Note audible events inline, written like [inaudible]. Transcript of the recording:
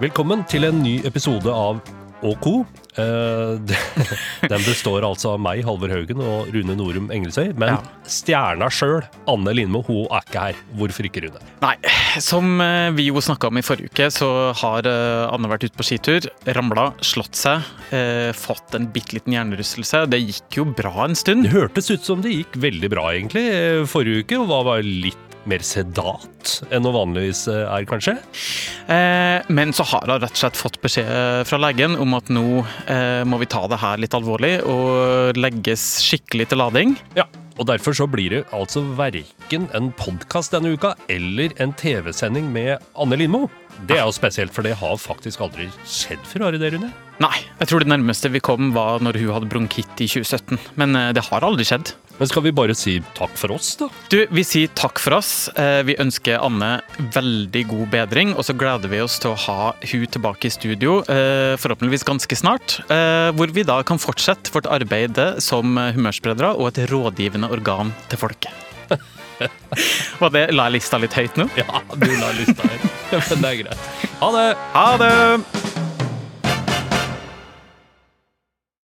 Velkommen til en ny episode av OK. Eh, [laughs] den består altså av meg, Halvor Haugen, og Rune Norum Engelsøy. Men Ja. stjerna sjøl, Anne Lindmo, hun er ikke her. Hvorfor ikke, Rune? Nei, som eh, vi jo snakka om i forrige uke, så har eh, Anne vært ute på skitur, ramla, slått seg, fått en bitte liten hjernerystelse. Det gikk jo bra en stund. Det hørtes ut som det gikk veldig bra, egentlig, forrige uke. Og var bare litt mer sedat enn hun vanligvis eh, er, kanskje. Eh, men så har hun rett og slett fått beskjed fra legen om at nå eh, må vi ta det her litt alvorlig og legges skikkelig til lading. Ja, og derfor så blir det altså verken en podkast denne uka eller en TV-sending med Anne Lindmo. Det er jo spesielt, for det har faktisk aldri skjedd før, har det det, Rune? Nei, jeg tror det nærmeste vi kom var når hun hadde bronkitt i 2017. Men eh, det har aldri skjedd. Men skal vi bare si takk for oss, da? Du, Vi sier takk for oss. Eh, Vi ønsker Anne veldig god bedring. Og så gleder vi oss til å ha hun tilbake i studio, eh, forhåpentligvis ganske snart. eh, Hvor vi da kan fortsette vårt arbeid som humørspredere og et rådgivende organ til folket. [laughs] Var det, La jeg lista litt høyt nå? Ja, du la lista her. Men det er greit. Ha det! Ha det!